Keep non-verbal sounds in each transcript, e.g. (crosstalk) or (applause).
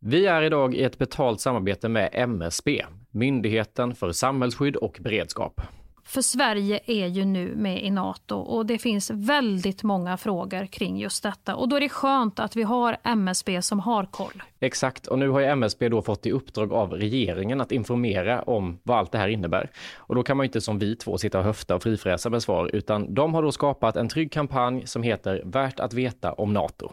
Vi är idag i ett betalt samarbete med MSB, Myndigheten för samhällsskydd och beredskap. För Sverige är ju nu med i Nato och det finns väldigt många frågor kring just detta. Och då är det skönt att vi har MSB som har koll. Exakt, och nu har ju MSB då fått i uppdrag av regeringen att informera om vad allt det här innebär. Och då kan man inte som vi två sitta och höfta och frifräsa med svar, utan de har då skapat en trygg kampanj som heter Värt att veta om Nato.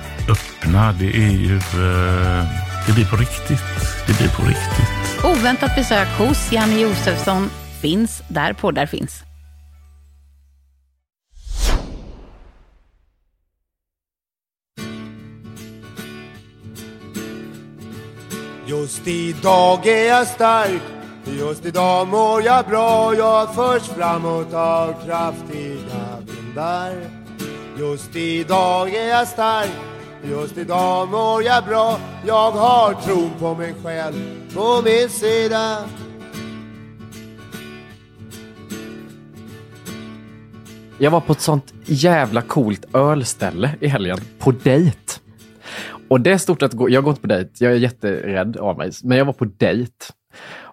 öppna. Det är ju... eh, det blir på riktigt. Det blir på riktigt. Oväntat besök hos Janne Josefsson finns där poddar finns. Just idag är jag stark, just idag mår jag bra. Jag förs framåt av kraftiga vindar. Just idag är jag stark, just idag mår jag bra. Jag har tron på mig själv på min sida. Jag var på ett sånt jävla coolt ölställe i helgen, på dejt. Och det är stort att gå, jag går inte på dejt, jag är jätterädd av mig, men jag var på dejt.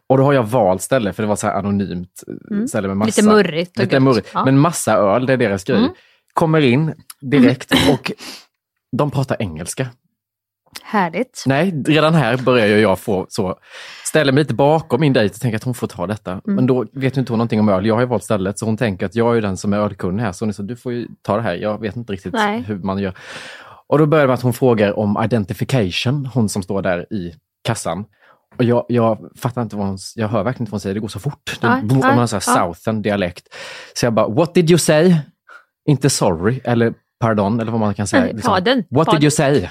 Och då har jag valt ställe, för det var så här anonymt Mm. ställe med massa... Lite murrigt Lite murrigt, Ja. men massa öl, det är deras grej. Mm. Kommer in direkt (laughs) och de pratar engelska. Härligt. Nej, redan här börjar jag få så, ställer mig lite bakom min dejt och tänker att hon får ta detta. Mm. Men då vet ju inte hon någonting om öl. Jag har ju valt stället, så hon tänker att jag är den som är ölkunnig här. Så hon är så, du får ju ta det här. Jag vet inte riktigt Nej. hur man gör. Och då börjar det med att hon frågar om identification, hon som står där i kassan. Och jag, jag fattar inte vad hon, jag hör verkligen inte vad hon säger, det går så fort. Det, om man har så här ja. southern dialekt. Så jag bara, what did you say? Inte sorry, eller pardon, eller vad man kan säga. Nej, pardon, What pardon. did you say?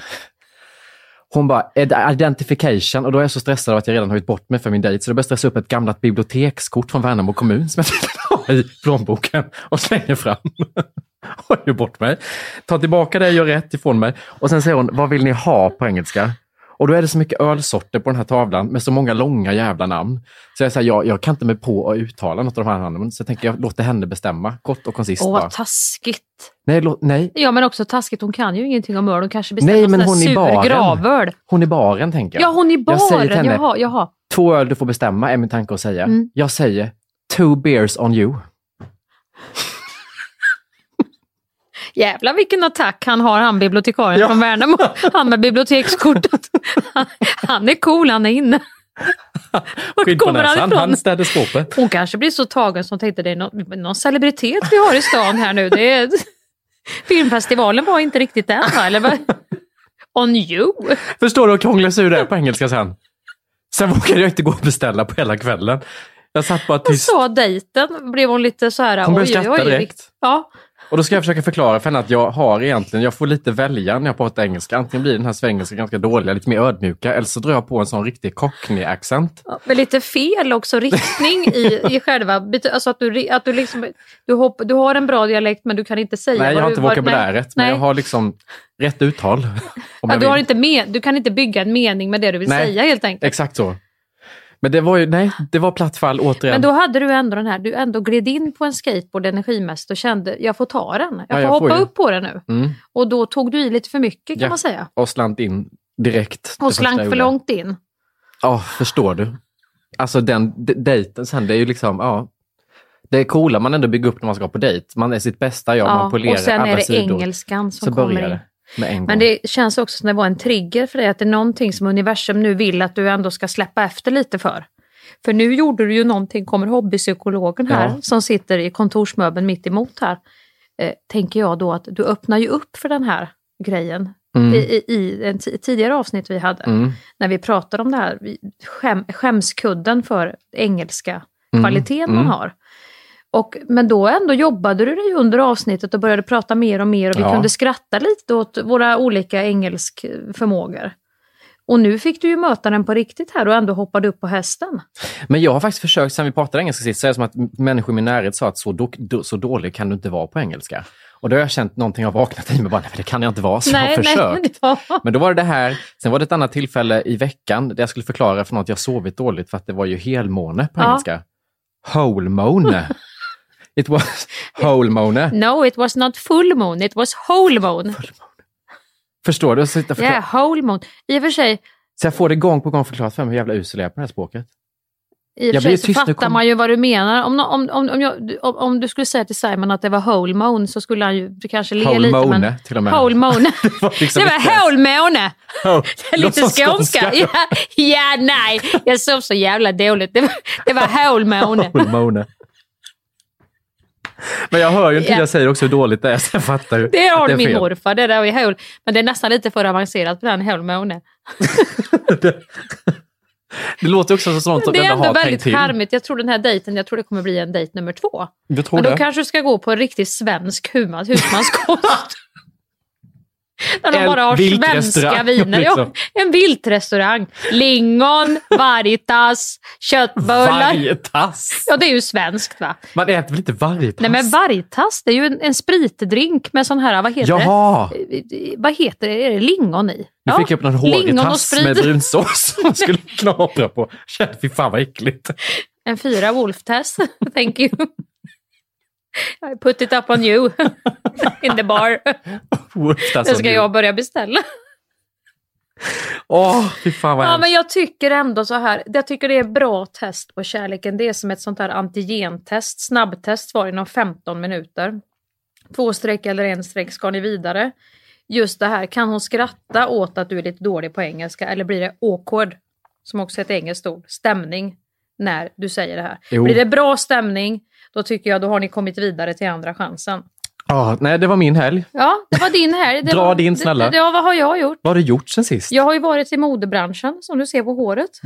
Hon bara, "Id- identification. Och då är jag så stressad av att jag redan har gjort bort mig för min dejt. Så då börjar jag stressa upp ett gammalt bibliotekskort från Värnamo kommun som jag ha i plånboken och slänger fram. (laughs) och gör bort mig. Tar tillbaka det, gör rätt ifrån mig. Och sen säger hon, vad vill ni ha på engelska? Och då är det så mycket ölsorter på den här tavlan med så många långa jävla namn. Så jag säger, jag, jag kan inte mig på att uttala något av de här namnen. Så jag tänker, jag låter henne bestämma, kort och koncist Åh, vad taskigt. Nej, lå, nej, Ja, men också taskigt. Hon kan ju ingenting om öl. Hon kanske bestämmer Nej, men hon sur baren. gravöl. hon i baren tänker jag. Ja, hon i Jag säger till baren. henne- Jaha, jaha. Två öl du får bestämma är min tanke att säga. Mm. Jag säger two beers on you. Jävlar vilken attack han har, han bibliotekarien från Värnamo. (laughs) Han med bibliotekskortet. Han, han är cool, han är inne. Skinn på näsan, han städade skåpet. Hon kanske blir så tagen som tänkte det är någon, någon celebritet vi har i stan här nu. Det är, filmfestivalen var inte riktigt den va? Eller vad? On you? Förstår du hur krånglig sig ur det på engelska sen? Sen vågade jag inte gå och beställa på hela kvällen. Jag satt bara tyst. så dejten blev hon lite så här. Hon började skratta direkt. Ja, Och då ska jag försöka förklara för henne att jag har egentligen, jag får lite välja när jag pratar engelska. Antingen blir den här svengelska ganska dåliga, lite mer ödmjuka, eller så drar jag på en sån riktig cockney-accent. men lite fel också riktning i, i själva... Alltså att du, att du, liksom, du, hopp, du har en bra dialekt men du kan inte säga Nej, jag har inte vokabuläret, men jag har liksom rätt uttal. Ja, du, har inte med, du kan inte bygga en mening med det du vill Nej, säga helt enkelt. Exakt så. Men det var ju, nej, det var platt fall återigen. Men då hade du ändå den här, du ändå gled in på en skateboard energimässigt och kände jag får ta den. Jag Ja, får jag får hoppa ju. upp på den nu. Mm. Och då tog du i lite för mycket kan Ja. man säga. Och slant in direkt. det Och slank för långt in. Ja, förstår du. Alltså den dejten sen, det är ju liksom, ja. Det är coola man ändå bygger upp när man ska på dejp. Man är sitt bästa jag, man Ja, polerar och sen alla är det sidor. engelskan som Så kommer det. in. Gång. Men det känns också som det var en trigger för dig, att det är någonting som universum nu vill att du ändå ska släppa efter lite för. För nu gjorde du ju någonting, kommer hobbypsykologen här Ja. som sitter i kontorsmöbeln mitt emot här, eh, tänker jag då att du öppnar ju upp för den här grejen. Mm. I, i, i en ti- tidigare avsnitt vi hade, Mm. när vi pratade om det här, skäm, skämskudden för engelska Mm. kvaliteten man Mm. har. Och, men då ändå jobbade du dig under avsnittet och började prata mer och mer och vi Ja. kunde skratta lite åt våra olika engelsk förmågor. Och nu fick du ju möta den på riktigt här och ändå hoppade upp på hästen. Men jag har faktiskt försökt, sen vi pratade engelska sist, det som att människor i min närhet sa att så, do, do, så dålig kan du inte vara på engelska. Och då har jag känt någonting har vaknat i mig, bara, nej, men det kan jag inte vara, så jag har försökt. (laughs) ja. Men då var det det här, sen var det ett annat tillfälle i veckan där jag skulle förklara för något jag sovit dåligt för att det var ju helmåne på Ja. engelska. Whole måne. It was (laughs) whole måne. No, it was not full moon, it was whole moon. Förstår du? Jag Yeah, whole moon. I och för sig, så jag får det gång på gång förklarat för mig hur jävla usel jag är på det här språket. I och Jag för sig så fattar kom- man ju vad du menar. Om, om, om, om, jag, om, om du skulle säga till Simon att det var whole moon så skulle han ju kanske le Whole lite. måne, men, till och med. Whole moon. (laughs) Det var liksom det var inte- whole måne. Oh, lite skånska. Ja, ja, nej, jag sov så jävla dåligt. Det var, det var whole måne. Whole måne. Men jag hör ju inte det jag säger också hur dåligt det är, så jag fattar ju Det har att är min fel. morfar, det där är whole. Men det är nästan lite för avancerat på den whole måne. (laughs) Det låter också som något som Det är ändå ändå har tänkt väldigt till. charmigt. Jag tror den här dejten, jag tror det kommer bli en dejt nummer två. Tror Men då det. kanske du ska gå på en riktigt svensk husman- husmanskost. (laughs) Där de En bara har svenska (laughs) viner. Ja, liksom. en viltrestaurang. Lingon, varitas, köttbullar. Vargtass! Ja, det är ju svenskt va? Man äter väl inte vargtass? Nej men vargtass, det är ju en, en spritdrink med sån här, vad heter Jaha! det? Vad heter det? Är det lingon i? Nu fick jag upp någon hårig lingon och tass sprit. med brunsås som man (laughs) skulle knapra på. Fy fan vad äckligt. En fyra wolf-test, (laughs) thank you. I put it up on you (laughs) in the bar. Som ska jag börja beställa. Åh, fy fan vad Ja, men jag tycker ändå så här. Jag tycker det är bra test på kärleken. Det är som ett sånt här antigentest. Snabbtest var inom 15 minuter. Två streck eller en streck ska ni vidare. Just det här, kan hon skratta åt att du är lite dålig på engelska eller blir det awkward? Som också är ett engelskt ord. Stämning när du säger det här. Jo. Blir det bra stämning, då tycker jag då har ni kommit vidare till andra chansen. Ah, nej, det var min helg. Ja, det var din här. Det Dra var, din, snälla. Det, ja, vad har jag gjort? Vad har du gjort sen sist? Jag har ju varit i modebranschen som du ser på håret. (laughs)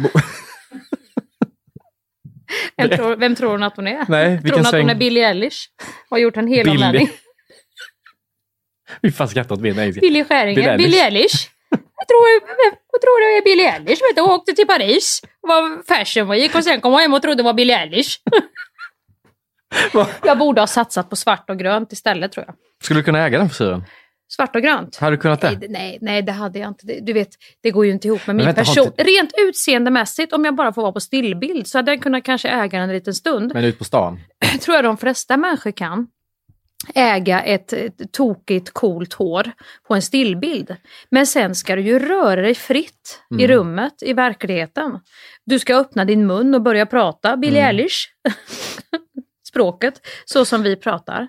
vem, tror, vem tror hon att hon är? Nej, tror hon att hon sväng? är Billie Eilish? Har gjort en helomvändning. (laughs) Fy fan skrattat åt min. Billie Skäringer. Billie Eilish. Eilish. Jag tror, jag tror det är Billie Eilish. Vet du, hon åkte till Paris. var fashion week och sen kom hon hem och trodde det var Billie Eilish. (laughs) (laughs) jag borde ha satsat på svart och grönt istället tror jag. Skulle du kunna äga den frisyren? Svart och grönt. Hade du kunnat det? Nej, nej, nej, det hade jag inte. Du vet, det går ju inte ihop med min vänta, person. inte- Rent utseendemässigt, om jag bara får vara på stillbild, så hade jag kunnat kanske äga den en liten stund. Men ut på stan? (clears throat) tror jag de flesta människor kan. Äga ett, ett tokigt, coolt hår på en stillbild. Men sen ska du ju röra dig fritt i Mm. rummet, i verkligheten. Du ska öppna din mun och börja prata Billie Mm. Eilish. (laughs) Språket, så som vi pratar.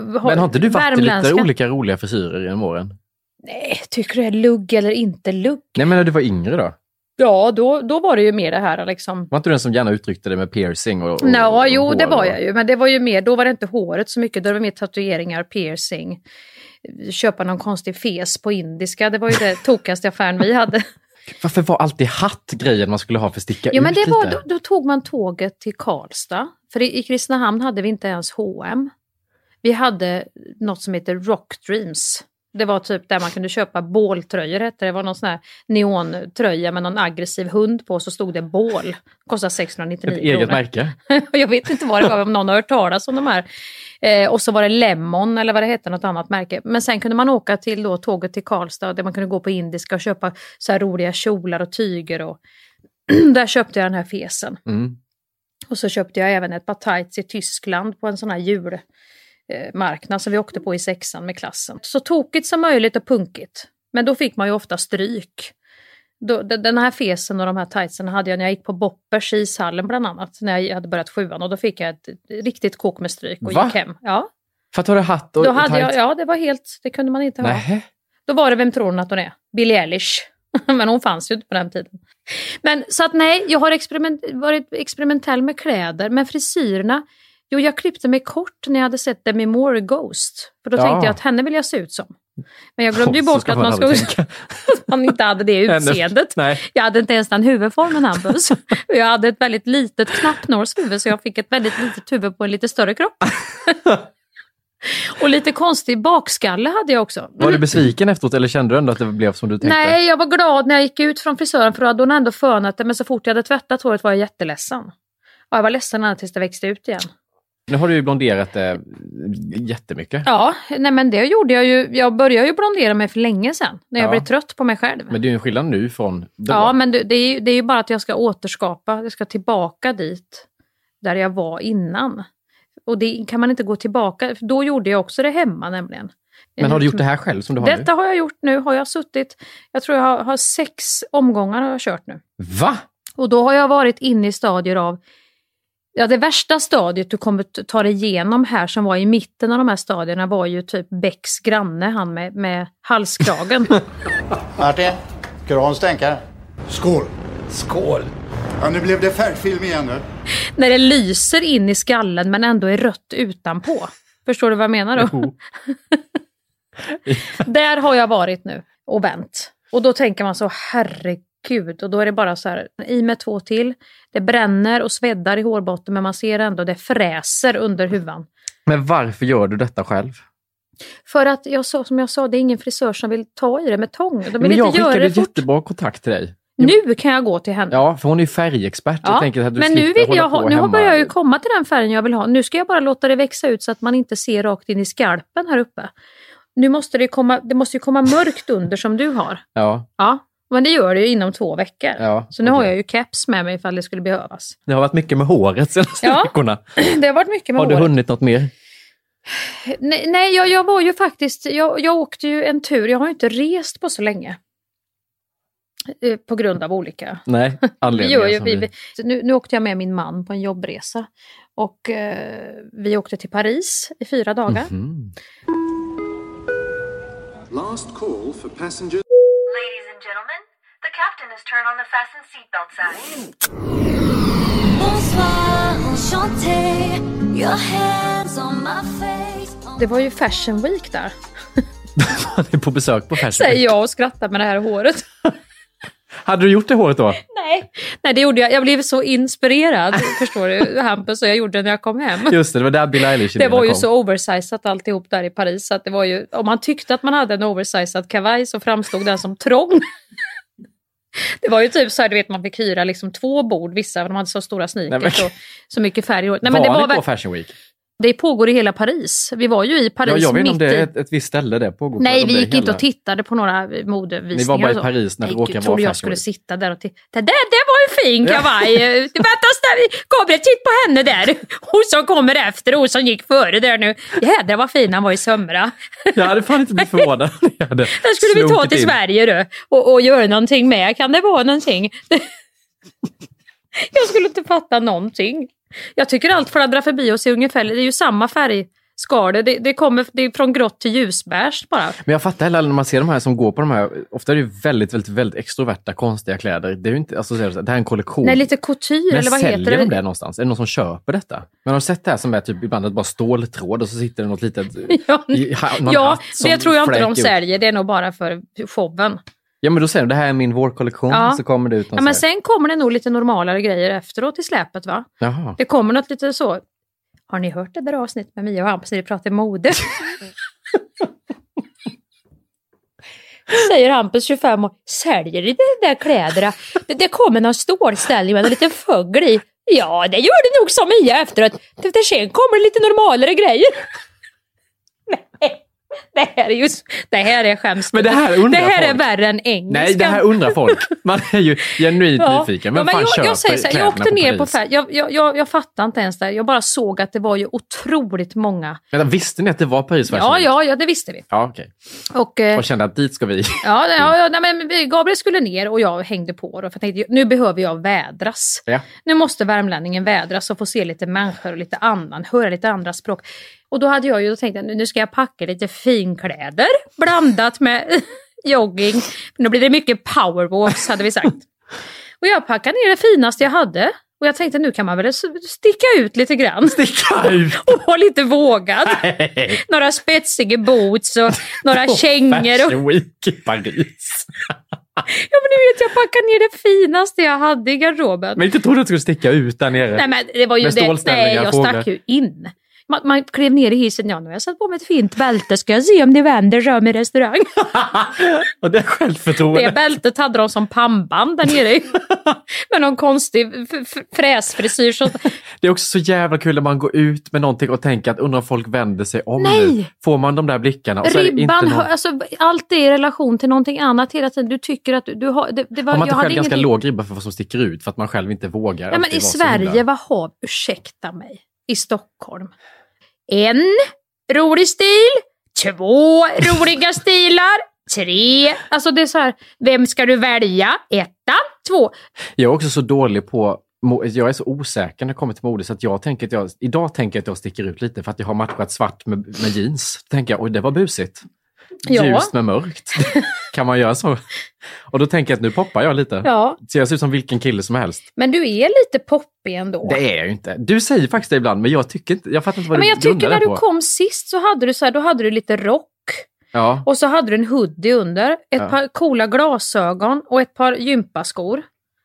Men har inte du varit lite olika roliga frisyrer genom åren? Nej, tycker du det är lugg eller inte lugg? Nej, men när du var yngre då? Ja, då, då var det ju mer det här liksom. Var inte du den som gärna uttryckte det med piercing och, och Ja, och jo, hår det var jag ju. Men det var ju mer, då var det inte håret så mycket. Då var det mer tatueringar, piercing, köpa någon konstig fes på indiska. Det var ju det (laughs) tokigaste affären vi hade. Varför var alltid hatt grejen man skulle ha för att sticka Jo, men ut det var, lite? då, då tog man tåget till Karlstad. För i, i Kristinehamn hade vi inte ens H&M. Vi hade något som heter Rock Dreams. Det var typ där man kunde köpa båltröjor hette det. Var någon sån här neontröja med någon aggressiv hund på så stod det bål. Kostade 699 Ett eget kronor. märke? (laughs) jag vet inte vad det var, om någon har hört talas om de här. Eh, och så var det Lemon eller vad det hette, något annat märke. Men sen kunde man åka till då, tåget till Karlstad där man kunde gå på indiska och köpa så här roliga kjolar och tyger. Och (clears throat) där köpte jag den här fesen. Mm. Och så köpte jag även ett par tights i Tyskland på en sån här julmarknad som vi åkte på i sexan med klassen. Så tokigt som möjligt och punkigt. Men då fick man ju ofta stryk. Då, de- den här fesen och de här tightsen hade jag när jag gick på Boppers i ishallen bland annat. När jag hade börjat sjuan och då fick jag ett riktigt kok med stryk och Va? gick hem. Ja, För att du hade hatt och då och hade jag, tights? ja det var helt, det kunde man inte ha. Då var det, vem tror hon att hon är? Billie Eilish. (laughs) Men hon fanns ju inte på den tiden. Men så att nej, jag har experiment, varit experimentell med kläder, men frisyrerna, jo jag klippte mig kort när jag hade sett Demi Moore Ghost. För då Ja. tänkte jag att henne vill jag se ut som. Men jag glömde ju bort att man tänka. (laughs) att man inte hade det utseendet. Jag hade inte ens den huvudformen Hampus. (laughs) Jag hade ett väldigt litet knappnålshuvud så jag fick ett väldigt litet huvud på en lite större kropp. (laughs) Och lite konstig bakskalle hade jag också. Var du besviken efteråt eller kände du ändå att det blev som du tänkte? Nej, jag var glad när jag gick ut från frisören för då hade hon ändå fönat det men så fort jag hade tvättat håret var jag jätteledsen. Ja, jag var ledsen ända tills det växte ut igen. Nu har du ju blonderat det jättemycket. Ja, nej men det gjorde jag ju. Jag började ju blondera mig för länge sedan. När jag Ja. blev trött på mig själv. Men det är ju en skillnad nu från då. Ja, men det, det, är ju, det är ju bara att jag ska återskapa. Jag ska tillbaka dit där jag var innan. Och det kan man inte gå tillbaka. För då gjorde jag också det hemma nämligen. Men har du gjort det här själv som du har Detta har jag gjort nu. Har jag suttit, jag tror jag har, har sex omgångar har jag kört nu. Va? Och då har jag varit inne i stadier av Ja, det värsta stadiet du kommer ta dig igenom här som var i mitten av de här stadierna var ju typ Becks granne, han med, med halskragen. (laughs) Martin, ska du ha en stänkare? Skål! Skål! Ja, nu blev det färgfilm igen nu. När det lyser in i skallen men ändå är rött utanpå. Förstår du vad jag menar då? (laughs) Där har jag varit nu och vänt. Och då tänker man så, herregud. Och då är det bara så här, i med två till. Det bränner och sveddar i hårbotten men man ser ändå det fräser under huvan. Men varför gör du detta själv? För att jag som jag sa, det är ingen frisör som vill ta i det med tång. De vill Men jag inte göra skickade det fort. jättebra kontakt till dig. Nu kan jag gå till henne. Ja, för hon är ju färgexpert. Du men nu vill jag ha, nu börjar jag ju komma till den färgen jag vill ha. Nu ska jag bara låta det växa ut så att man inte ser rakt in i skalpen här uppe. Nu måste det komma, det måste ju komma mörkt under som du har. Ja, Ja, men det gör det ju inom två veckor. Ja, så nu har okej. jag ju keps med mig ifall det skulle behövas. det har varit mycket med håret senaste Ja. veckorna. (clears throat) Det har varit mycket med Har du håret. hunnit något mer? Nej, nej jag, jag var ju faktiskt, jag, jag åkte ju en tur, jag har ju inte rest på så länge. Eh, På grund av olika Nej, (laughs) Vi anledningar gör ju, som vi, vi... nu, nu åkte jag med min man på en jobbresa. Och eh, vi åkte till Paris i fyra dagar. Last call for passengers. Ladies and gentlemen, the captain has turned on the fasten seatbelt sign. Bonsoir, enchanté. Your hands on my face. Det var ju Fashion Week där. (laughs) Han är på besök på Fashion Säger Week. jag och skrattar med det här håret. (laughs) Hade du gjort det håret då? Nej. Nej, det gjorde jag. Jag blev så inspirerad, (laughs) förstår du Hampus, och jag gjorde det när jag kom hem. Just det, det var där Bill Eilish Det var ju kom. så oversizat alltihop där i Paris. Så att det var ju, om man tyckte att man hade en oversizad kavaj så framstod den som trång. (laughs) Det var ju typ så här, du vet man fick hyra liksom två bord, vissa, de hade så stora Nej, sneakers men- och så mycket färg. i håret. Nej, var ni på Fashion Week? Det pågår i hela Paris. Vi var ju i Paris Ja, jag vet inte om det är ett, ett visst ställe det pågår på. Nej, vi gick inte och tittade på några modevisningar. Ni var bara i. Paris när det råkade vara trodde jag Fashion skulle sitta där och titta. Det, det var en fin kavaj! Vänta, ställ- Gabriel, titta på henne där! Hon som kommer efter och hon som gick före där nu. Jädrar vad fin han var i somras. Jag hade fan inte blivit förvånad. (laughs) Den skulle vi ta till in. Sverige du och, och göra någonting med. Kan det vara någonting? (laughs) jag skulle inte fatta någonting. Jag tycker allt fladdrar förbi och ser ungefär, det är ju samma färgskala. Det, det kommer det är från grått till ljusbeige bara. Men jag fattar heller när man ser de här som går på de här, ofta är det väldigt, väldigt, väldigt extroverta, konstiga kläder. Det är ju inte, alltså det här, det är en kollektion. Nej, lite couture Men eller vad säljer heter de det? det någonstans? Är det någon som köper detta? Men har du sett det här som är typ ibland bara ståltråd och så sitter det något litet... (laughs) Ja, i- ja det tror jag inte de fläker ut. säljer. Det är nog bara för showen. Ja men då säger de det här är min vårkollektion. Ja. Så kommer det ut Ja, men så sen kommer det nog lite normalare grejer efteråt i släpet va? Jaha. Det kommer något lite så. Har ni hört det där avsnittet med Mia och Hampus när vi pratar mode? (laughs) Säger Hampus, 25 år. Säljer ni de där kläderna? Det, det kommer någon stålställning med en liten fågel i. Ja, det gör det nog som Mia efteråt. Sen kommer det lite normalare grejer. (laughs) Det här är ju... Det här är skäms. Men det här det undrar här är folk. värre än engelska. Nej, det här undrar folk. Man är ju genuint (laughs) nyfiken. Vem men fan jag, jag, säger så här, jag åkte ner på Paris? färg. Jag, jag, jag, jag fattar inte ens det. Jag bara såg att det var ju otroligt många. Vänta, visste ni att det var Paris Fashion Ja, ja, ja, det visste vi. Ja, okej. Och, eh, Och kände att dit ska vi. ja, ja, ja, nej, men Gabriel skulle ner och jag hängde på. Då, för jag tänkte, nu behöver jag vädras. Ja. Nu måste värmlänningen vädras och få se lite människor och lite annan, höra lite andra språk. Och då hade jag ju tänkt att nu ska jag packa lite finkläder blandat med (laughs) jogging. Nu blir det mycket powerwalks hade vi sagt. (laughs) Och jag packade ner det finaste jag hade. Och jag tänkte nu kan man väl sticka ut lite grann. Sticka (laughs) ut? och vara lite vågad. Några spetsiga boots och några kängor. Fashion Week i Paris. ja men du vet jag packade ner det finaste jag hade i garderoben. Men inte trodde att du skulle sticka ut där nere. Nej men det var ju Med det. Nej jag stack ju in. Man, man klev ner i hissen, ja nu har jag satt på mig ett fint bälte, ska jag se om det vänder sig om i restaurang. (laughs) Och det är självförtroende. Det bältet hade de som pannband där nere. (laughs) med någon konstig fräsfrisyr. Så... (laughs) Det är också så jävla kul när man går ut med någonting och tänker att undrar om folk vänder sig om Nej! nu. Får man de där blickarna? Och Ribban, någon... alltså, allt är i relation till någonting annat hela tiden. Du tycker att du, du har... Det, det var, Har man inte själv ganska ingenting- låg ribba för vad som sticker ut för att man själv inte vågar Ja, men I Sverige, vad har ursäkta mig, i Stockholm? En rolig stil, två roliga stilar, tre... Alltså det är så här, vem ska du välja? Etta, två. Jag är också så dålig på jag är så osäker när det kommer till mode så att jag tänker att jag, idag tänker jag att jag sticker ut lite för att jag har matchat svart med, med jeans. Då tänker jag, oj det var busigt. Ja. Ljust med mörkt. (laughs) kan man göra så? Och då tänker jag att nu poppar jag lite. Ja. Så jag ser ut som vilken kille som helst. Men du är lite poppig ändå. Det är jag ju inte. Du säger faktiskt det ibland men jag tycker inte, jag fattar inte vad Ja, men du jag tycker grundar när du på. kom sist så hade du så här, då hade du lite rock. Ja. Och så hade du en hoodie under, ett Ja. par coola glasögon och ett par gympaskor.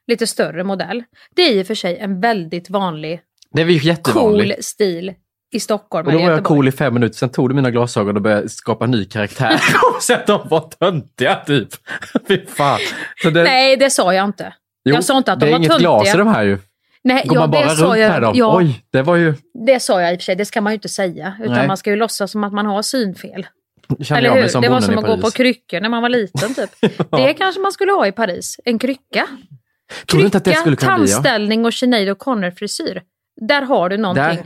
Lite större modell. Det är i och för sig en väldigt vanlig, Det är ju cool stil i Stockholm Och då var jag Göteborg. cool i fem minuter, sen tog du mina glasögon och började skapa ny karaktär. (laughs) (laughs) och sen de var töntiga typ. (laughs) Fy fan. Så det, Nej, det sa jag inte. jo, jag sa inte att det de är var inget töntiga. glas i de här ju. Nej, Går ja, man bara det runt jag, med dem? Ja, Oj, det var ju... det sa jag i och för sig. Det ska man ju inte säga. Utan Nej. man ska ju låtsas som att man har synfel. Känner Eller hur? som Det var som att gå på kryckor när man var liten typ. Det kanske man skulle ha i Paris. En krycka. Du inte att det skulle kunna bli? Ja? tandställning och Sinead O'Connor-frisyr. Där har du någonting. Där.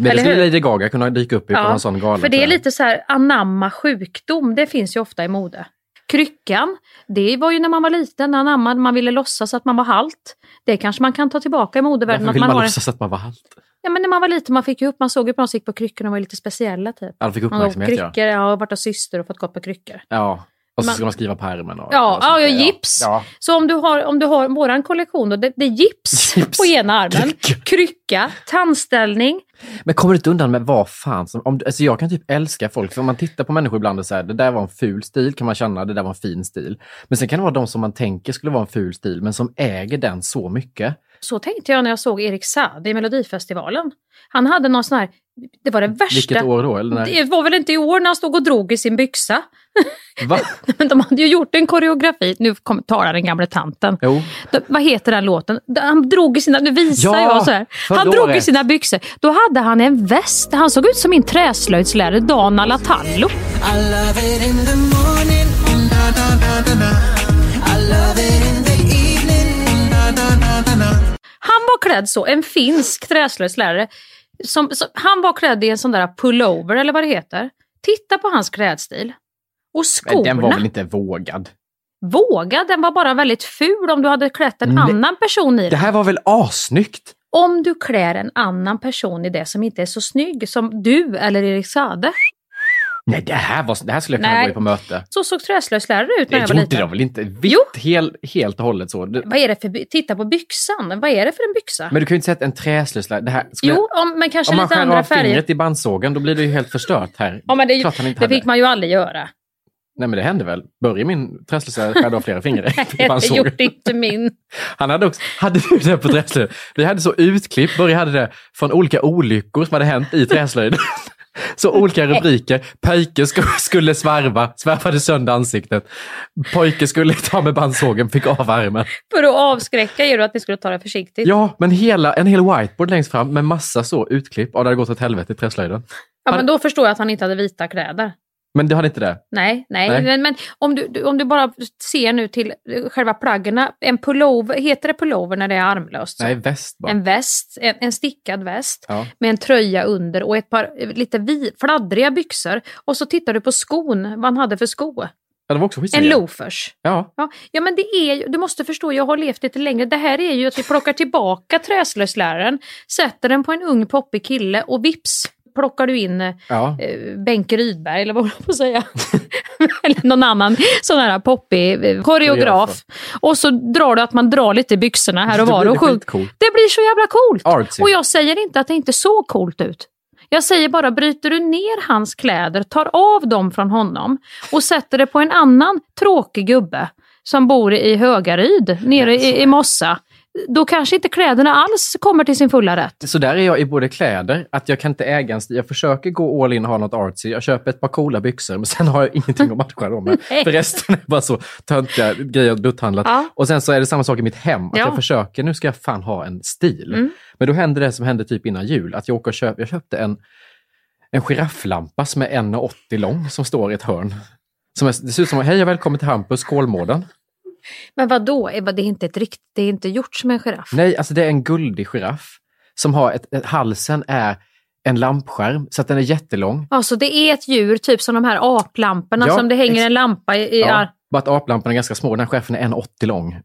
Men det skulle? Lady Gaga kunna dyka upp i på en sån gala. för det är jag. lite så här anamma sjukdom. Det finns ju ofta i mode. Kryckan, det var ju när man var liten, anammade, man ville låtsas att man var halt. Det kanske man kan ta tillbaka i modevärlden. Varför Att vill man man har en, låtsas att man var halt? ja, men när man var liten, man fick ju upp, man såg ju på dem som gick på kryckor och var lite speciella typ. Ja, de fick Man uppmärksamhet ja. kryckor, ja, och varit hos syster och fått gå på kryckor. Ja. Och så Man- ska man skriva på ärmen. Och, Ja, och sånt ja, där, gips. Ja. Så om du har, om du har våran kollektion då, det, det är gips, (laughs) Gips. på ena armen, krycka, tandställning. Men kommer du inte undan med vad fan som... Om, alltså jag kan typ älska folk, för om man tittar på människor ibland och säger det där var en ful stil, kan man känna det där var en fin stil. Men sen kan det vara de som man tänker skulle vara en ful stil, men som äger den så mycket. Så tänkte jag när jag såg Erik Saade i Melodifestivalen. Han hade någon sån här, det var det värsta. Vilket år då? Eller när? Det var väl inte i år när han stod och drog i sin byxa. Va? (laughs) Men de hade ju gjort en koreografi, nu kom, talar den gamla tanten. Jo. De, vad heter den låten? Han drog i sina, nu visar Ja, jag så här. Han drog i sina byxor. Då hade han en väst. Han såg ut som min träslöjdslärare Dana Latallo. Han var klädd så, en finsk träslöjdslärare. Som, som, han var klädd i en sån där pullover eller vad det heter. Titta på hans klädstil. Och Men den var skorna. väl inte vågad? Våga, den var bara väldigt ful om du hade klätt en Nej. annan person i Det den. här var väl assnyggt? Om du klär en annan person i det som inte är så snygg som du eller Erik Sade. Nej, det här, var, det här skulle jag kunna Nej. gå i på möte. Så såg träslöjdslärare ut när Det jag var gjorde liten. de väl inte? Vitt, hel, helt och hållet så. Vad är det för, titta på byxan, vad är det för en byxa? men du kan ju inte säga att en träslöjdslärare... Det här, skulle, jo, om, men kanske om man lite skär andra av färger. fingret i bandsågen, då blir det ju helt förstört här. Ja, men det, Klart han inte det hade. fick man ju aldrig göra. Nej, men det hände väl. Börje, min träslöjdslärare, skärde av flera fingrar i (laughs) det bandsågen. gjorde inte min. Han hade också, hade du det på träslöjd? Vi hade så utklipp, Börje hade det från olika olyckor som hade hänt i träslöjd. Så olika rubriker. Pojke sk- skulle svarva, svärvade sönder ansiktet. Pojke skulle ta med bandsågen, fick av armen. För att avskräcka er att ni skulle ta det försiktigt. Ja, men hela, en hel whiteboard längst fram med massa så utklipp. Ja, det hade gått åt helvete i träslöjden. Ja, men då förstår jag att han inte hade vita kläder. Men du hade inte det? Nej, nej. Nej. Men, men om, du, om du bara ser nu till eh, själva plaggerna. En pullover, heter det pullover när det är armlöst? så? Nej, väst bara. En väst, en, en stickad väst Ja. med en tröja under och ett par eh, lite vi, fladdriga byxor. Och så tittar du på skon, vad han hade för sko. Ja, det var också En loafers. Ja. Ja, ja, men det är du måste förstå, jag har levt lite längre. Det här är ju att vi plockar tillbaka träslöjdsläraren, sätter den på en ung poppig kille och vips, plockar du in Ja. eh, Benke Rydberg eller vad man på att säga. (laughs) eller någon annan sån här poppig eh, koreograf. Och så drar du att man drar lite i byxorna här och Det var blir och skitcoolt. Det blir så jävla coolt. Artsy. Och jag säger inte att det inte såg coolt ut. Jag säger bara, bryter du ner hans kläder, tar av dem från honom och sätter det på en annan tråkig gubbe som bor i Högaryd, nere i, i Mossa. Då kanske inte kläderna alls kommer till sin fulla rätt. Så där är jag i både kläder, att jag kan inte äga en stil. Jag försöker gå all in och ha något artsy. Jag köper ett par coola byxor, men sen har jag (laughs) ingenting att matcha dem med. För resten är bara så töntiga grejer jag butthandlat. Ja. Och sen så är det samma sak i mitt hem. Att Ja. jag försöker, nu ska jag fan ha en stil. Mm. Men då hände det som hände typ innan jul, att jag åker och köper, jag köpte en, en girafflampa som är 1,80 lång som står i ett hörn. Som är, det ser ut som, hej och välkommen till Hampus, Kolmården. Men vad då? Det är inte, ett rikt, det är inte gjort som en giraff. Nej, alltså det är en guldig giraff som har ett, ett halsen är en lampskärm så att den är jättelång. Alltså det är ett djur, typ som de här aplamporna Ja, som det hänger en lampa i. i Ja, bara att aplampan är ganska små. Den här chefen är 1,80 lång.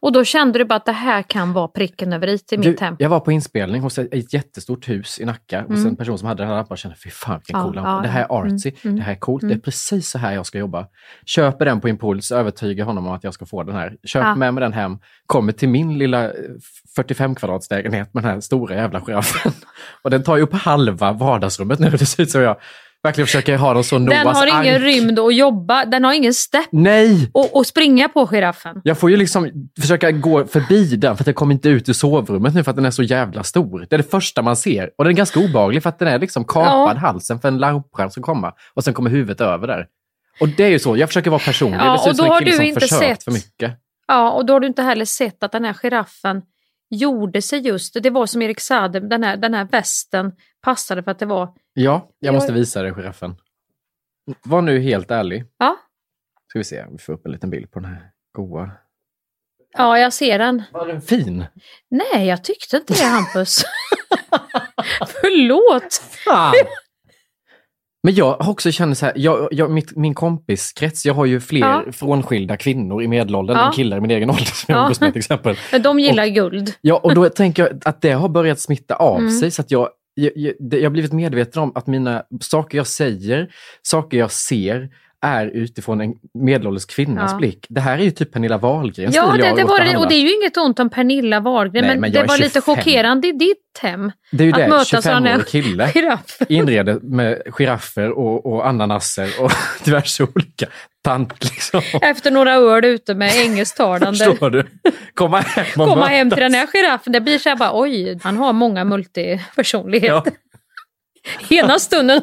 Och då kände du bara att det här kan vara pricken över i till mitt hem. jag var på inspelning hos ett, ett jättestort hus i Nacka hos Mm. en person som hade den här lampan och kände fy fan vilken Ja, cool lampa. ja, det här är ja. artsy, Mm, mm, det här är coolt, mm. det är precis så här jag ska jobba. Köper den på impuls, övertygar honom om att jag ska få den här. Köper Ja. med mig den hem, kommer till min lilla eh, 45 kvadrats lägenhet med den här stora jävla giraffen. (laughs) Och den tar ju upp halva vardagsrummet nu. Det ser ut som jag verkligen försöker ha dem så Den Noahs har ingen ark. rymd att jobba, den har ingen stepp Nej! och, och springa på giraffen. Jag får ju liksom försöka gå förbi den för att jag kommer inte ut ur sovrummet nu för att den är så jävla stor. Det är det första man ser. Och den är ganska obehaglig för att den är liksom kapad Ja. halsen för en lampskärm som kommer. Och sen kommer huvudet över där. Och det är ju så, jag försöker vara personlig. Ja, det ser och ut som då en har kille du som inte försökt sett- för mycket. Ja, och då har du inte heller sett att den här giraffen gjorde sig just, det var som Erik Saade, den här, den här västen passade för att det var, Ja, jag Jag- måste visa dig giraffen. Var nu helt ärlig. ja, Ska vi se om vi får upp en liten bild på den här goa. ja jag ser den. Var den fin? Nej, jag tyckte inte det Hampus. (laughs) Förlåt. Fan! Men jag har också känner så här, jag, jag, mitt, min kompiskrets, jag har ju fler Ja. frånskilda kvinnor i medelåldern Ja. än killar i min egen ålder som jag Ja. umgås med till exempel. (laughs) Men de gillar guld. Ja, och då tänker jag att det har börjat smitta av Mm. sig så att jag, jag, jag, jag har blivit medveten om att mina saker jag säger, saker jag ser, är utifrån en medelålders kvinnas Ja. blick. Det här är ju typ Pernilla Wahlgrens Ja, det, det var och det, och det är ju inget ont om Pernilla Wahlgren, Nej, men, men det var lite 25. chockerande i ditt hem. Det är ju att det, mötas av den här 25-årig kille (laughs) giraffen. inreder med giraffer och, och ananaser och (laughs) diverse olika tant liksom. Efter några öl ute med engelsktalande. (laughs) Förstår du? Komma hem Komma hem till den här giraffen, det blir så här bara oj, han har många multipersonligheter. Ena stunden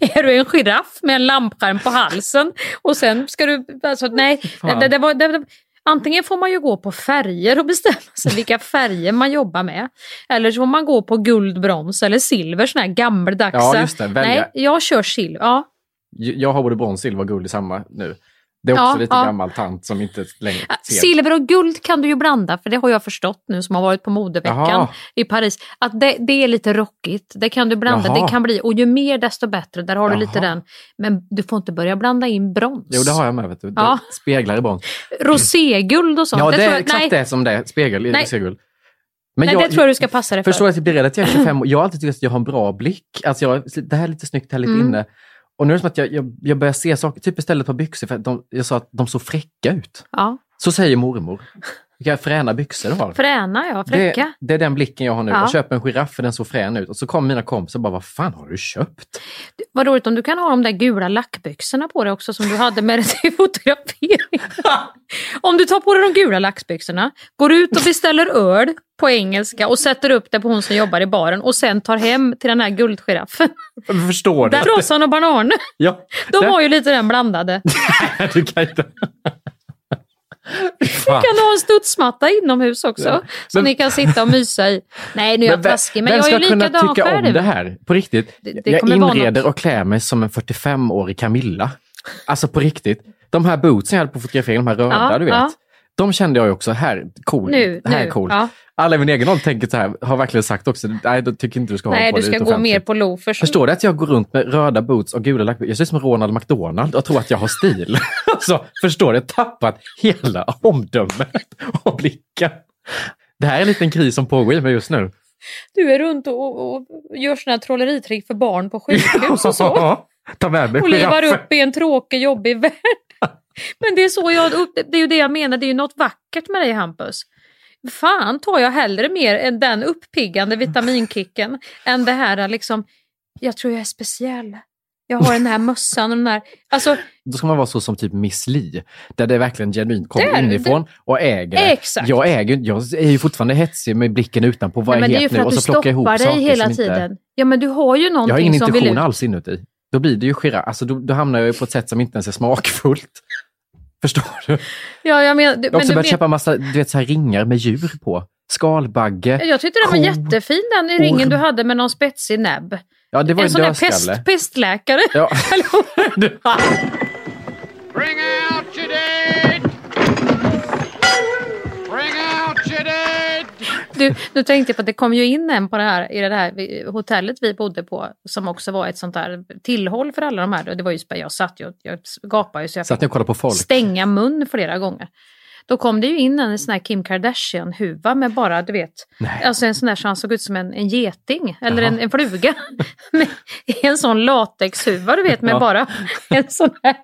är du en giraff med en lampskärm på halsen och sen ska du... Alltså, nej, det, det var, det, antingen får man ju gå på färger och bestämma sig vilka färger man jobbar med. Eller så får man gå på guld, brons eller silver, sån här gammeldags. Ja, just det, välja. Nej, jag kör silver. Ja, Jag har både brons, silver och guld i samma nu. Det är också Ja, lite ja. gammal tant som inte längre ser. Silver och guld kan du ju blanda, för det har jag förstått nu som har varit på modeveckan Jaha. i Paris. Att det, det är lite rockigt, det kan du blanda, Jaha. det kan bli, och ju mer desto bättre, där har du lite Jaha. den. Men du får inte börja blanda in brons. Jo, det har jag med. Vet du. Det Ja. speglar i brons. Roséguld och sånt. Ja, det, tror är jag- exakt nej, det som det är. Spegel i roséguld. Men nej, det tror jag du ska passa dig för. Förstår att jag blir rädd att jag är (clears throat) 25 år. Jag har alltid tyckt att jag har en bra blick. Alltså jag, det här är lite snyggt, det här är lite Mm. inne. Och nu är det som att jag, jag, jag börjar se saker, typ istället för byxor, för de, jag sa att de såg fräcka ut. Ja. Så säger mormor. Vilka fräna byxor du har. Fräna, ja. Fräcka. Det, det är den blicken jag har nu. Ja. Jag köper en giraff för den såg frän ut. Och så kommer mina kompisar och bara, vad fan har du köpt? Vad roligt om du kan ha de där gula lackbyxorna på dig också som du hade med dig till (laughs) fotografering. (laughs) om du tar på dig de gula lackbyxorna, går ut och beställer öl på engelska och sätter upp det på hon som jobbar i baren och sen tar hem till den här guldgiraffen. Jag förstår? Där Rossan och Banan, Ja, de där- har ju lite den blandade. (laughs) du kan inte... Du kan ha en studsmatta inomhus också. Ja. Som ni kan sitta och mysa i. Nej, nu är jag vem- taskig, men vem jag är ska ju kunna likadan tycka själv. om det här? På riktigt. Det- det jag inreder och klär mig som en 45-årig Camilla. Alltså på riktigt. De här bootsen jag hade på fotograferingen, de här röda, Ja, du vet. ja. De kände jag ju också, här, cool. Nu, här nu, cool. ja. Alla i min egen ålder tänker så här, har verkligen sagt också, nej, då tycker inte du ska ha Nej, på du dig ska ut gå offentligt. mer på loafers. Förstår du att jag går runt med röda boots och gula lackbyxor? Jag ser ut som Ronald McDonald och tror att jag har stil. (laughs) alltså, förstår du? Jag har tappat hela omdömet och blicken. Det här är en liten kris som pågår i mig just nu. Du är runt och, och gör här trolleritrick för barn på sjukhus och så. (laughs) Ta med mig Och giraffer. upp i en tråkig, jobbig (laughs) värld. Men det är så jag, det är ju det jag menar, det är ju något vackert med dig Hampus. Fan tar jag hellre mer än den uppiggande vitaminkicken än det här liksom, jag tror jag är speciell. Jag har den här (laughs) mössan och den här, alltså Då ska man vara så som typ Miss Li, där det verkligen genuint kommer inifrån och äger det. Exakt. Jag äger jag är ju fortfarande hetsig med blicken utanpå. Vad nej, men är det är ju för nu? att Och du stoppar dig hela som tiden. inte... Ja men du har ju någonting Jag har ingen som vill ut. alls inuti. Då blir det ju giraff. Alltså då, då hamnar jag ju på ett sätt som inte ens är smakfullt. (laughs) Förstår du? Ja, jag menar, du, Jag har också men börjat du köpa massa du vet, så här ringar med djur på. Skalbagge. Jag tyckte den var jättefin den i ringen du hade med någon spetsig näbb. Ja, det var en en sån där dödskalle. pest, pestläkare. Ja. (laughs) (laughs) Bring out your Du, nu tänkte jag på att det kom ju in en på det här, i det här hotellet vi bodde på som också var ett sånt där tillhåll för alla de här. Det var ju, jag satt ju, jag gapade ju så jag Satt ni och på folk? stänga mun flera gånger. Då kom det ju in en sån här Kim Kardashian-huva med bara, du vet, Nej. alltså en sån där som såg ut som en, en geting eller Jaha. en, en fluga. (laughs) en sån latexhuva, du vet, med Ja. bara en sån här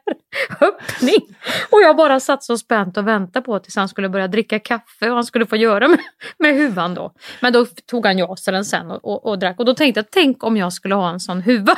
öppning. Och jag bara satt så spänt och väntade på tills han skulle börja dricka kaffe och han skulle få göra med, med huvan då. Men då tog han jaselen sen och, och, och drack. Och då tänkte jag, tänk om jag skulle ha en sån huva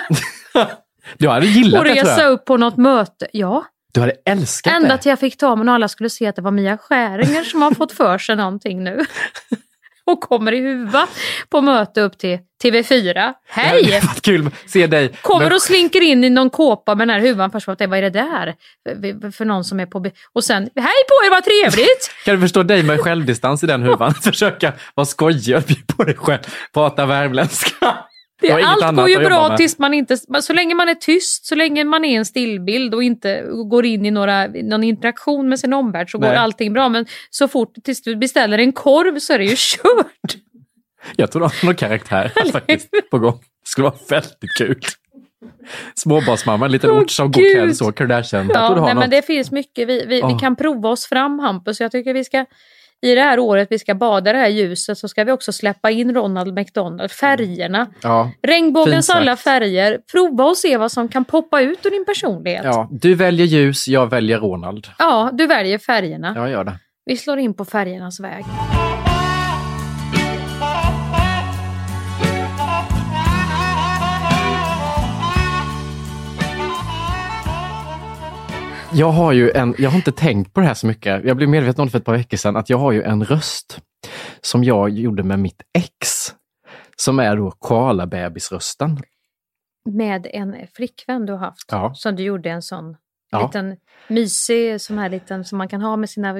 (laughs) Du hade gillat och det tror resa jag. upp på något möte. Ja, Du hade älskat Ända det. till jag fick ta mig och alla skulle se att det var Mia Skäringer som har fått för sig någonting nu. (laughs) Och kommer i huva på möte upp till TV4. Det Hej! varit kul att se dig. Kommer och slinker in i någon kåpa med den här huvan först. Vad är det där? För- För någon som är på... Och sen, hej på er, vad trevligt! (laughs) Kan du förstå dig med självdistans i den huvan? (laughs) Försöka vara skojig och bjuda på dig själv. Prata värmländska. Det, allt går ju bra tills man inte... Så länge man är tyst, så länge man är en stillbild och inte går in i några, någon interaktion med sin omvärld så går Nej. allting bra. Men så fort tills du beställer en korv så är det ju (laughs) kört. Jag tror du har någon karaktär här faktiskt på gång. Det skulle vara väldigt kul. Småbarnsmamma, en liten Åh, ort som går Gud. så, Kardashian. Ja, nej, något. men det finns mycket. Vi, vi, vi Ja. kan prova oss fram Hampus. Jag tycker vi ska i det här året vi ska bada det här ljuset så ska vi också släppa in Ronald McDonald. Färgerna. Ja. Regnbågens alla färger. Prova och se vad som kan poppa ut ur din personlighet. Ja, du väljer ljus, jag väljer Ronald. Ja, du väljer färgerna. Jag gör det. Vi slår in på färgernas väg. Jag har ju en, jag har inte tänkt på det här så mycket. Jag blev medveten om det för ett par veckor sedan, att jag har ju en röst som jag gjorde med mitt ex. Som är då koalabebisrösten. Med en flickvän du har haft. Ja. Som du gjorde en sån Ja. liten mysig sån här liten som man kan ha med sina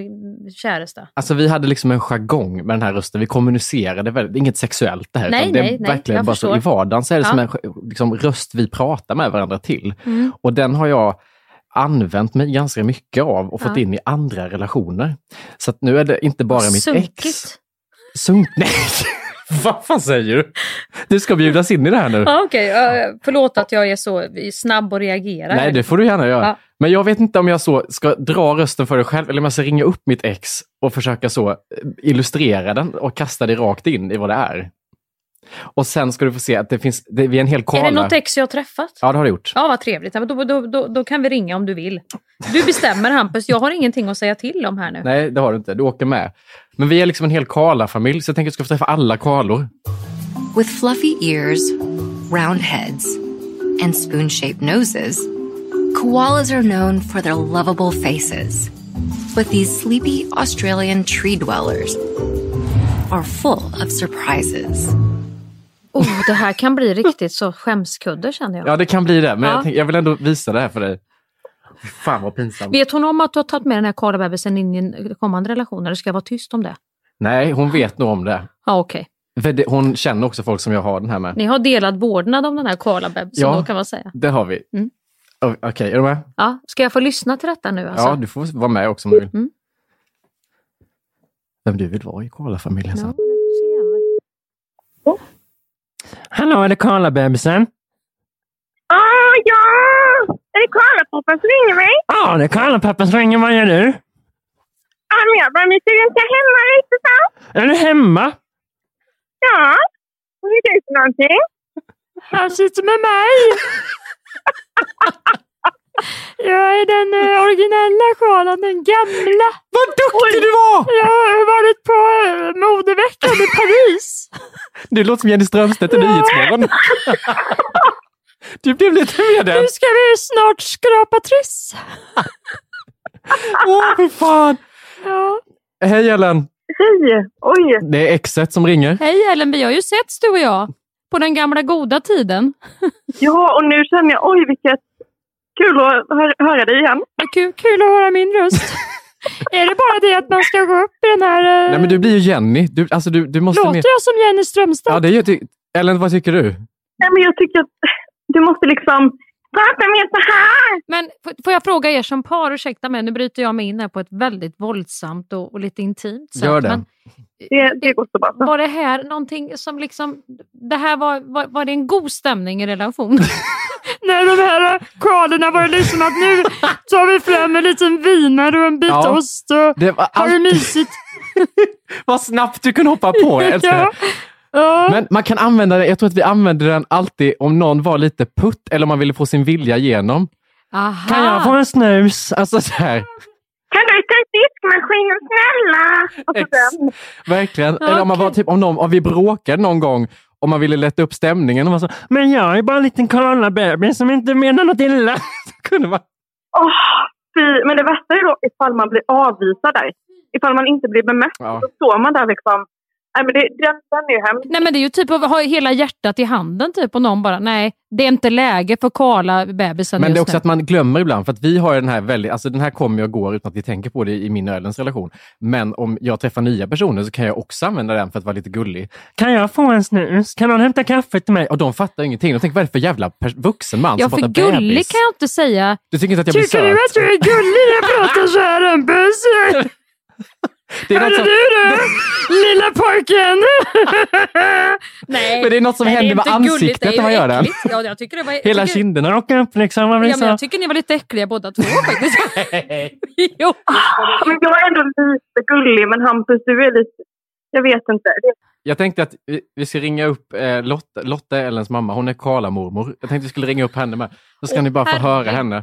käresta. Alltså vi hade liksom en jargong med den här rösten. Vi kommunicerade väldigt, inget sexuellt det här. Nej, det är nej, nej, verkligen bara så i vardagen så är det Ja. som en liksom, röst vi pratar med varandra till. Mm. Och den har jag använt mig ganska mycket av och fått Ja. in i andra relationer. Så att nu är det inte bara mitt Sunkigt. ex. Sunk... (laughs) Nej! Vad fan säger du? Du ska bjudas in i det här nu. Ja, Okej, okay. förlåt att jag är så snabb och reagerar. Nej, det får du gärna göra. Ja. Men jag vet inte om jag så ska dra rösten för dig själv eller om jag ska ringa upp mitt ex och försöka så eh, illustrera den och kasta det rakt in i vad det är. Och sen ska du få se att det finns, det, vi är en hel Är kala. det något ex jag har träffat? Ja, det har du gjort. Ja, vad trevligt. Ja, men Då, då, då, då kan vi ringa om du vill. Du bestämmer Hampus, jag har ingenting att säga till om här nu. Nej, det har du inte. Du åker med. Men vi är liksom en hel Karla-familj, så jag tänker att jag ska få träffa alla Karlor. With fluffy ears, round heads, and spoon shaped noses, koalas are known for their lovable faces. But these sleepy Australian tree dwellers are full of surprises. Oh, det här kan bli riktigt så skämskudde känner jag. Ja, det kan bli det, men Ja. jag, tänk, jag vill ändå visa det här för dig. Fan vad pinsamt. Vet hon om att du har tagit med den här karlabebisen in i en kommande relation? Eller ska jag vara tyst om det? Nej, hon vet nog om det. Ja, okej. För det, hon känner också folk som jag har den här med. Ni har delad vårdnad om den här karlabebisen Ja. då kan man säga. Det har vi. Mm. Okej, är du med? Ja, ska jag få lyssna till detta nu alltså? Ja, du får vara med också om du vill. Mm. Vem du vill vara i Karla-familjen sen. Ja. Hallå, är det Karla-bebisen? Åh, ja! Är det Karla-pappa som ringer mig? Ja, det är Karla-pappa som ringer. Vad gör du? Ja, men jag bara, nu ska jag hemma lite så. Är du hemma? Ja. Vad är det för någonting? Han sitter med mig. Jag är den eh, originella koalan, den gamla. Vad duktig du var! Jag har varit på eh, modeveckan i Paris. (laughs) Du låter som Jenny Strömstedt i Nyhetsmorgon. (laughs) Du blev lite med den. Nu ska vi snart skrapa triss. Åh, fy fan! Ja. Hej Ellen! Hej! Oj! Det är exet som ringer. Hej Ellen, vi har ju setts du och jag. På den gamla goda tiden. Ja, och nu känner jag, oj vilket kul att hö- höra dig igen. Kul, kul att höra min röst. (laughs) Är det bara det att man ska gå upp i den här... eh, Nej men du blir ju Jenny. Du, alltså, du, du måste Låter med... jag som Jenny Strömstedt? Ja, det gör, ty... Ellen, vad tycker du? Nej, men jag tycker att du måste liksom prata mer så här. Men får jag fråga er som par, ursäkta mig, nu bryter jag mig in här på ett väldigt våldsamt och, och lite intimt sätt. Gör det. Men Det, det går så bra. var det här någonting som liksom, det här var, var, var det en god stämning i relation? (laughs) När de här koalorna var det liksom att nu tar vi fram en liten vinare och en bit Ja, ost och Det var har det mysigt. (laughs) Vad snabbt du kunde hoppa på, jag Ja. Ja. Men man kan använda den, jag tror att vi använde den alltid om någon var lite putt eller om man ville få sin vilja igenom. Aha. Kan jag få en snus? Alltså så här, Kan du ta ut diskmaskinen snälla? Och så Ex- verkligen. Eller om man var typ, om, någon, om vi bråkade någon gång om man ville lätta upp stämningen och man så, Men jag är bara en liten koalabebis som inte menar något illa. (laughs) så kunde man... Åh, fy. Men det värsta är då ifall man blir avvisad där. Ifall man inte blir bemött. Ja. Så står man där liksom. Nej, men det, den, den är ju hemsk. Nej men det är ju typ att ha hela hjärtat i handen typ och någon bara, nej det är inte läge för koala bebisen Men det är också nu. att man glömmer ibland, för att vi har den här väldigt, alltså den här kommer och går utan att vi tänker på det i min och Ellens relation. Men om jag träffar nya personer så kan jag också använda den för att vara lite gullig. Kan jag få en snus? Kan någon hämta kaffe till mig? Och de fattar ingenting. De tänker, vad är det för jävla vuxen man Ja som för pratar gullig bebis? kan jag inte säga. Du tycker inte att jag blir Tycker du att du är gullig när jag pratar så här Hampus? (laughs) Det är Hörde som, du det? (laughs) Lilla pojken! (laughs) Nej, Men det är något som nej, händer med inte gulligt, ansiktet är när man gör den. Ja, jag tycker det var, (laughs) hela tycker, kinderna. Raka upp liksom. Ja, men jag tycker ni var lite äckliga båda två faktiskt. jo. Men jag är ändå lite gullig, men Hampus, du är lite... Jag vet inte. Jag tänkte att vi, vi ska ringa upp eh, Lotta, Lotta Ellens mamma. Hon är Karla-mormor. Jag tänkte vi skulle ringa upp henne med. Så ska Åh, ni bara få höra henne.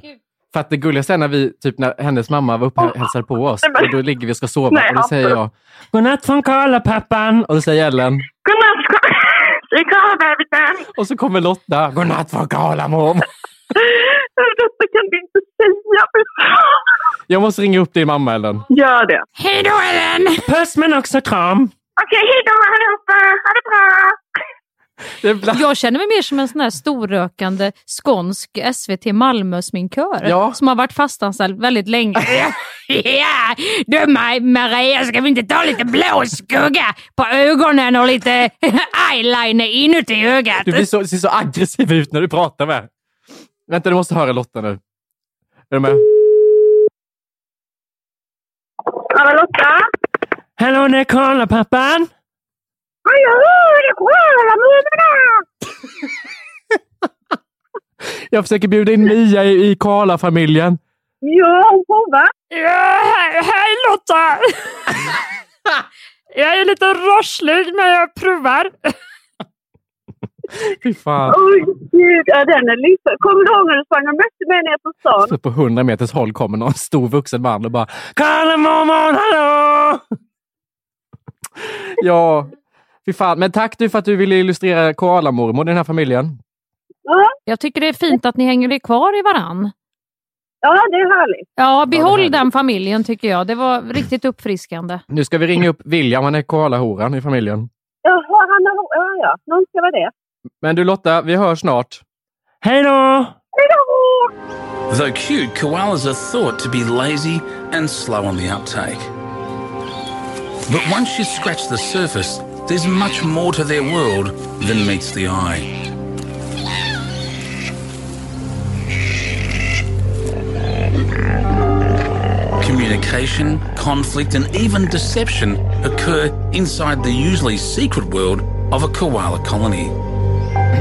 För att det gulligaste är när vi, typ när hennes mamma var uppe och hälsade på oss. Och då ligger vi och ska sova Nej, och då säger jag Godnatt från Karla-pappan. och då säger Ellen Godnatt, (laughs) är Karla-bebisen. och så kommer Lotta. Godnatt från Karla-mormor. Detta (laughs) kan du inte säga. (laughs) Jag måste ringa upp din mamma Ellen. Gör det. Hej då Ellen! Puss men också kram. Okej, hej då allihopa. Ha det bra. Jag känner mig mer som en sån här storrökande skånsk SVT Malmö-sminkör Ja. som har varit fastanställd väldigt länge. (laughs) ja, du Ma- Maria, ska vi inte ta lite blå skugga på ögonen och lite eyeliner inuti ögat? Du blir så, ser så aggressiv ut när du pratar med. Vänta, du måste höra Lotta nu. Är du med? Hallå Lotta. Hallå, det är Karla-pappan. Hallå, det är Karla-mormorna. (laughs) Jag försöker bjuda in Mia i, i Karla-familjen. Ja, hon provar. Ja, hej, hej Lotta! (laughs) jag är lite rosslig men jag provar. Fy fan. Oj, gud. Ja, den är lite... Kommer du ihåg när du sprang och mötte mig nere på stan? Så på 100 meters håll kommer någon stor vuxen man och bara Karla-mormor, hallå! (laughs) Ja, fy fan. Men tack du för att du ville illustrera koalamormor i den här familjen. Ja, Jag tycker det är fint att ni hänger er kvar i varann. ja det är härligt. Ja, behåll härligt. den familjen tycker jag. Det var riktigt uppfriskande. Nu ska vi ringa upp William, han är koalahoran i familjen. Jaha, han har... Ja, ja. Någon ska vara det. Men du Lotta, vi hörs snart. Hej då! Hej då! Though cute, koalas are thought to be lazy and slow on the uptake. But once you scratch the surface, there's much more to their world than meets the eye. Communication, conflict, and even deception occur inside the usually secret world of a koala colony.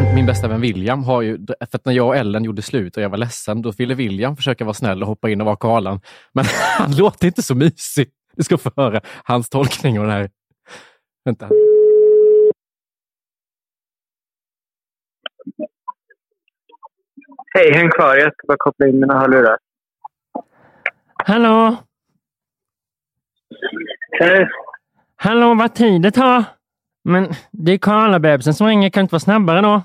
(clears throat) Min bästa vän William har ju, för att när jag och Ellen gjorde slut och jag var ledsen, då ville William försöka vara snäll och hoppa in och vara koalan. Men (laughs) han låter inte så mysig. Du ska få höra hans tolkning av det här. Vänta. Hej, häng kvar. Jag ska bara koppla in mina hörlurar. Hallå? Hej. Hallå, vad tid det tar? Men det är Karla-bebisen som ringer. Kan inte vara snabbare då?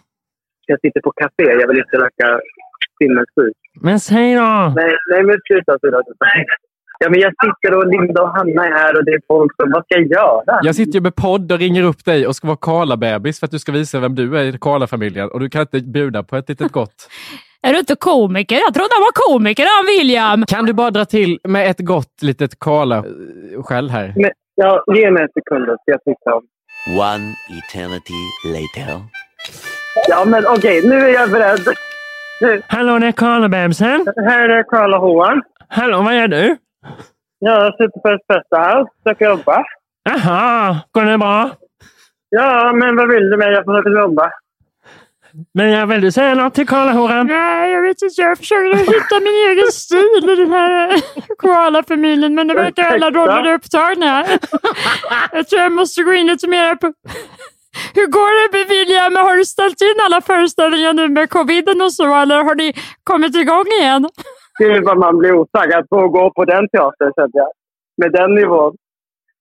Jag sitter på café. Jag vill inte verka sinnessjuk. Men säg då! Nej, nej men sluta. sluta. Ja, men jag sitter och Linda och Hanna är här och det är folk som... Vad ska jag göra? Jag sitter ju med podd och ringer upp dig och ska vara Karla-bebis för att du ska visa vem du är i Karla-familjen och du kan inte bjuda på ett litet gott. (laughs) Är du inte komiker? Jag trodde han var komiker han William! Kan du bara dra till med ett gott litet Karla-skäll här? Men, ja, ge mig en sekund ska jag titta om. One eternity later. Ja, men okej, nu är jag beredd. Nu. Hallå, det är Karla-bebisen. Här är Karla Hoan. Hallå, vad gör du? Jag sitter på Espresso House, försöker jobba. Jaha, går det bra? Ja, men vad vill du med? Jag försöker jobba. Men jag vill du säga något till Karla-horan? Nej, jag vet inte. Jag försöker hitta min egen stil i den här koala-familjen, men det verkar alla roller upptagna. Jag tror jag måste gå in lite mer på... Hur går det med William? Har du ställt in alla föreställningar nu med coviden och så, eller har ni kommit igång igen? Gud vad man blir otaggad på att gå på den teatern, kände jag. Med den nivån.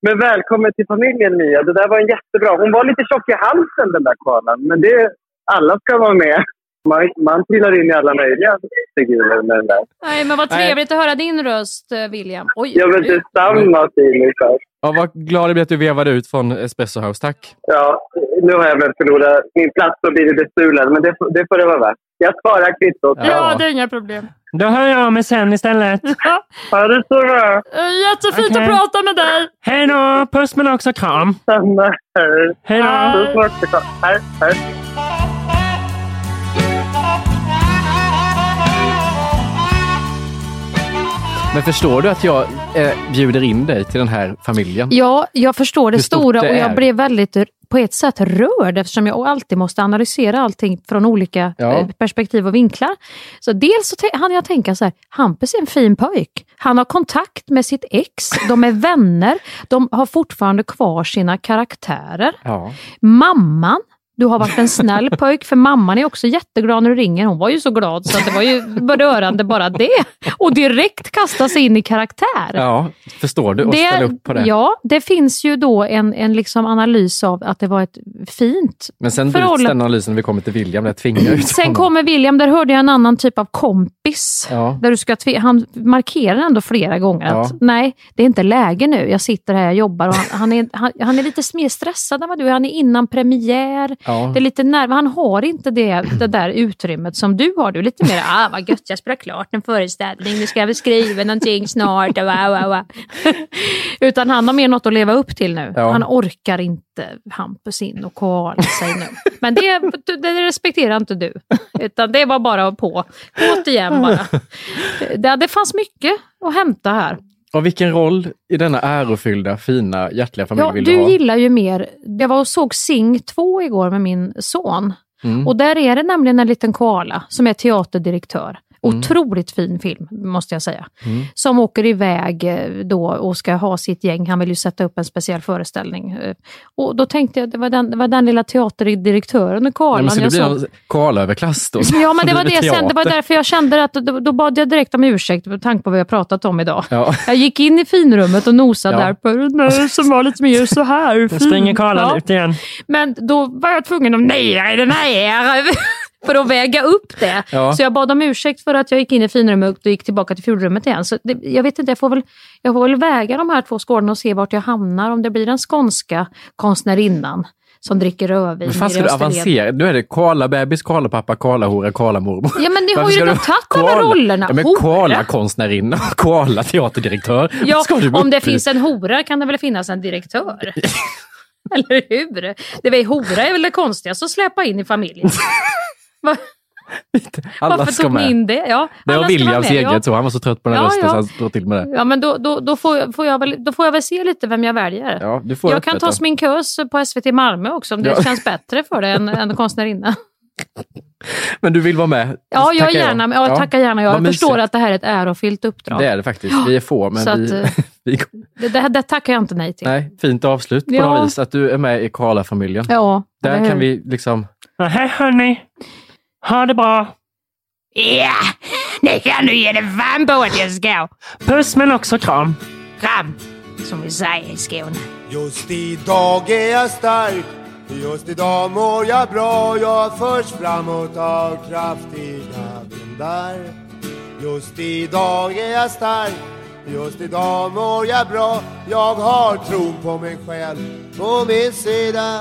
Men välkommen till familjen, Mia. Det där var en jättebra. Hon var lite tjock i halsen, den där kvarnen. Men det, alla ska vara med. Man, man trillar in i alla möjliga figurer med den där. Nej, men vad trevligt att höra din röst, eh, William. Oj, Ja, men detsamma, Filip. Ja, vad glad jag blir att du vevade ut från Espresso House. Tack. Ja, nu har jag väl förlorat min plats och blivit bestulen, men det, får- det får det vara värt. Jag sparar kvittot. Ja, det är inga problem. Då hör jag av mig sen istället. (laughs) Ha det så bra. Jättefint Okej. att prata med dig. Hej då! Puss men också kram. Samma här. Hej då. Så svårt Men förstår du att jag eh, bjuder in dig till den här familjen? Ja, jag förstår det stora det och jag blev väldigt på ett sätt rörd eftersom jag alltid måste analysera allting från olika Ja. eh, perspektiv och vinklar. Så dels så hann jag tänka så här, Hampus är en fin pojk. Han har kontakt med sitt ex, de är (laughs) vänner, de har fortfarande kvar sina karaktärer. Ja. Mamman, du har varit en snäll (laughs) pojk, för mamman är också jätteglad när du ringer. Hon var ju så glad så att det var ju berörande bara det. Och direkt kasta sig in i karaktär. Ja, förstår du och ställa upp på det. Ja, det finns ju då en, en liksom analys av att det var ett fint Men sen bryts den analysen när vi kommer till William, där jag tvingar ut (clears throat) Sen honom. kommer William, där hörde jag en annan typ av kompis. Ja. Där du ska han markerar ändå flera gånger att Ja. nej, det är inte läge nu. Jag sitter här, jag jobbar han, han, är, han, han är lite mer stressad än vad du är. Han är innan premiär. Ja. Det är lite nerv. Han har inte det, det där utrymmet som du har. Du är lite mer, ah vad gött, jag spelar klart en föreställning, nu ska jag väl skriva någonting snart. och Wow, wow, wow. (laughs) Utan han har mer något att leva upp till nu. Ja. Han orkar inte Hampus in och koala sig nu. Men det, det respekterar inte du. Utan det var bara på. Återigen bara. Det, det fanns mycket att hämta här. Och vilken roll i denna ärofyllda, fina, hjärtliga familj Ja, vill du du ha? gillar ju mer... Jag var och såg Sing 2 igår med min son. Mm. Och där är det nämligen en liten koala som är teaterdirektör. Mm. Otroligt fin film, måste jag säga. Mm. Som åker iväg eh, då och ska ha sitt gäng. Han vill ju sätta upp en speciell föreställning. Eh, Och då tänkte jag, det var den, det var den lilla teaterdirektören och Nej, så det blir såg. någon koala-överklass då? (laughs) Ja, men det (laughs) var, det, sen, det var därför jag kände att då, då bad jag direkt om ursäkt med tanke på vad vi har pratat om idag. Ja. Jag gick in i finrummet och nosade Ja. där på som var lite mer så här (laughs) Nu springer Karlan Ja. ut igen. Men då var jag tvungen att ner i den här för att väga upp det. Ja. Så jag bad om ursäkt för att jag gick in i finrummet och gick tillbaka till fjolrummet igen. Så det, jag vet inte, jag får, väl, jag får väl väga de här två skålarna och se vart jag hamnar. Om det blir den skånska konstnärinnan som dricker rödvin Men fan ska du avancera? Nu är det koala-bebis, koala-pappa, koala-hora, koala-mormor. Ja, men ni har ju redan tagit alla rollerna. Ja, men koala-konstnärinna, (laughs) koala-teaterdirektör. Ja, om det i? finns en hora kan det väl finnas en direktör? (laughs) Eller hur? Det är hora är väl det konstigaste att släppa in i familjen. (laughs) Alla Varför tog ni med. in det? Ja, Det var Williams eget ja. så. Han var så trött på den här Ja, rösten ja. så han drog till med det. Ja, men då, då, då, får, jag, får jag väl, då får jag väl se lite vem jag väljer. Ja, du får jag kan ta sminkös på SVT Malmö också om det Ja. (laughs) känns bättre för det än, än konstnärinna. (laughs) Men du vill vara med? Ja, jag Tackar gärna. Ja, tackar gärna. Jag förstår att det här är ett ärofyllt uppdrag. Det är det faktiskt. Vi är få, men Så att, vi, eh, (laughs) vi... Det, det, det tackar jag inte nej till. Nej, fint avslut på Ja. något vis. Att du är med i Karla-familjen. Ja, Där kan vi liksom... Hej hörni! Ha det bra. Ja, det kan du ge dig fan på att jag ska. Puss men också kram. Kram, som vi säger i Skåne. Just idag är jag stark Just idag mår jag bra Jag förs framåt av kraftiga vindar Just idag är jag stark Just idag mår jag bra Jag har tron på mig själv på min sida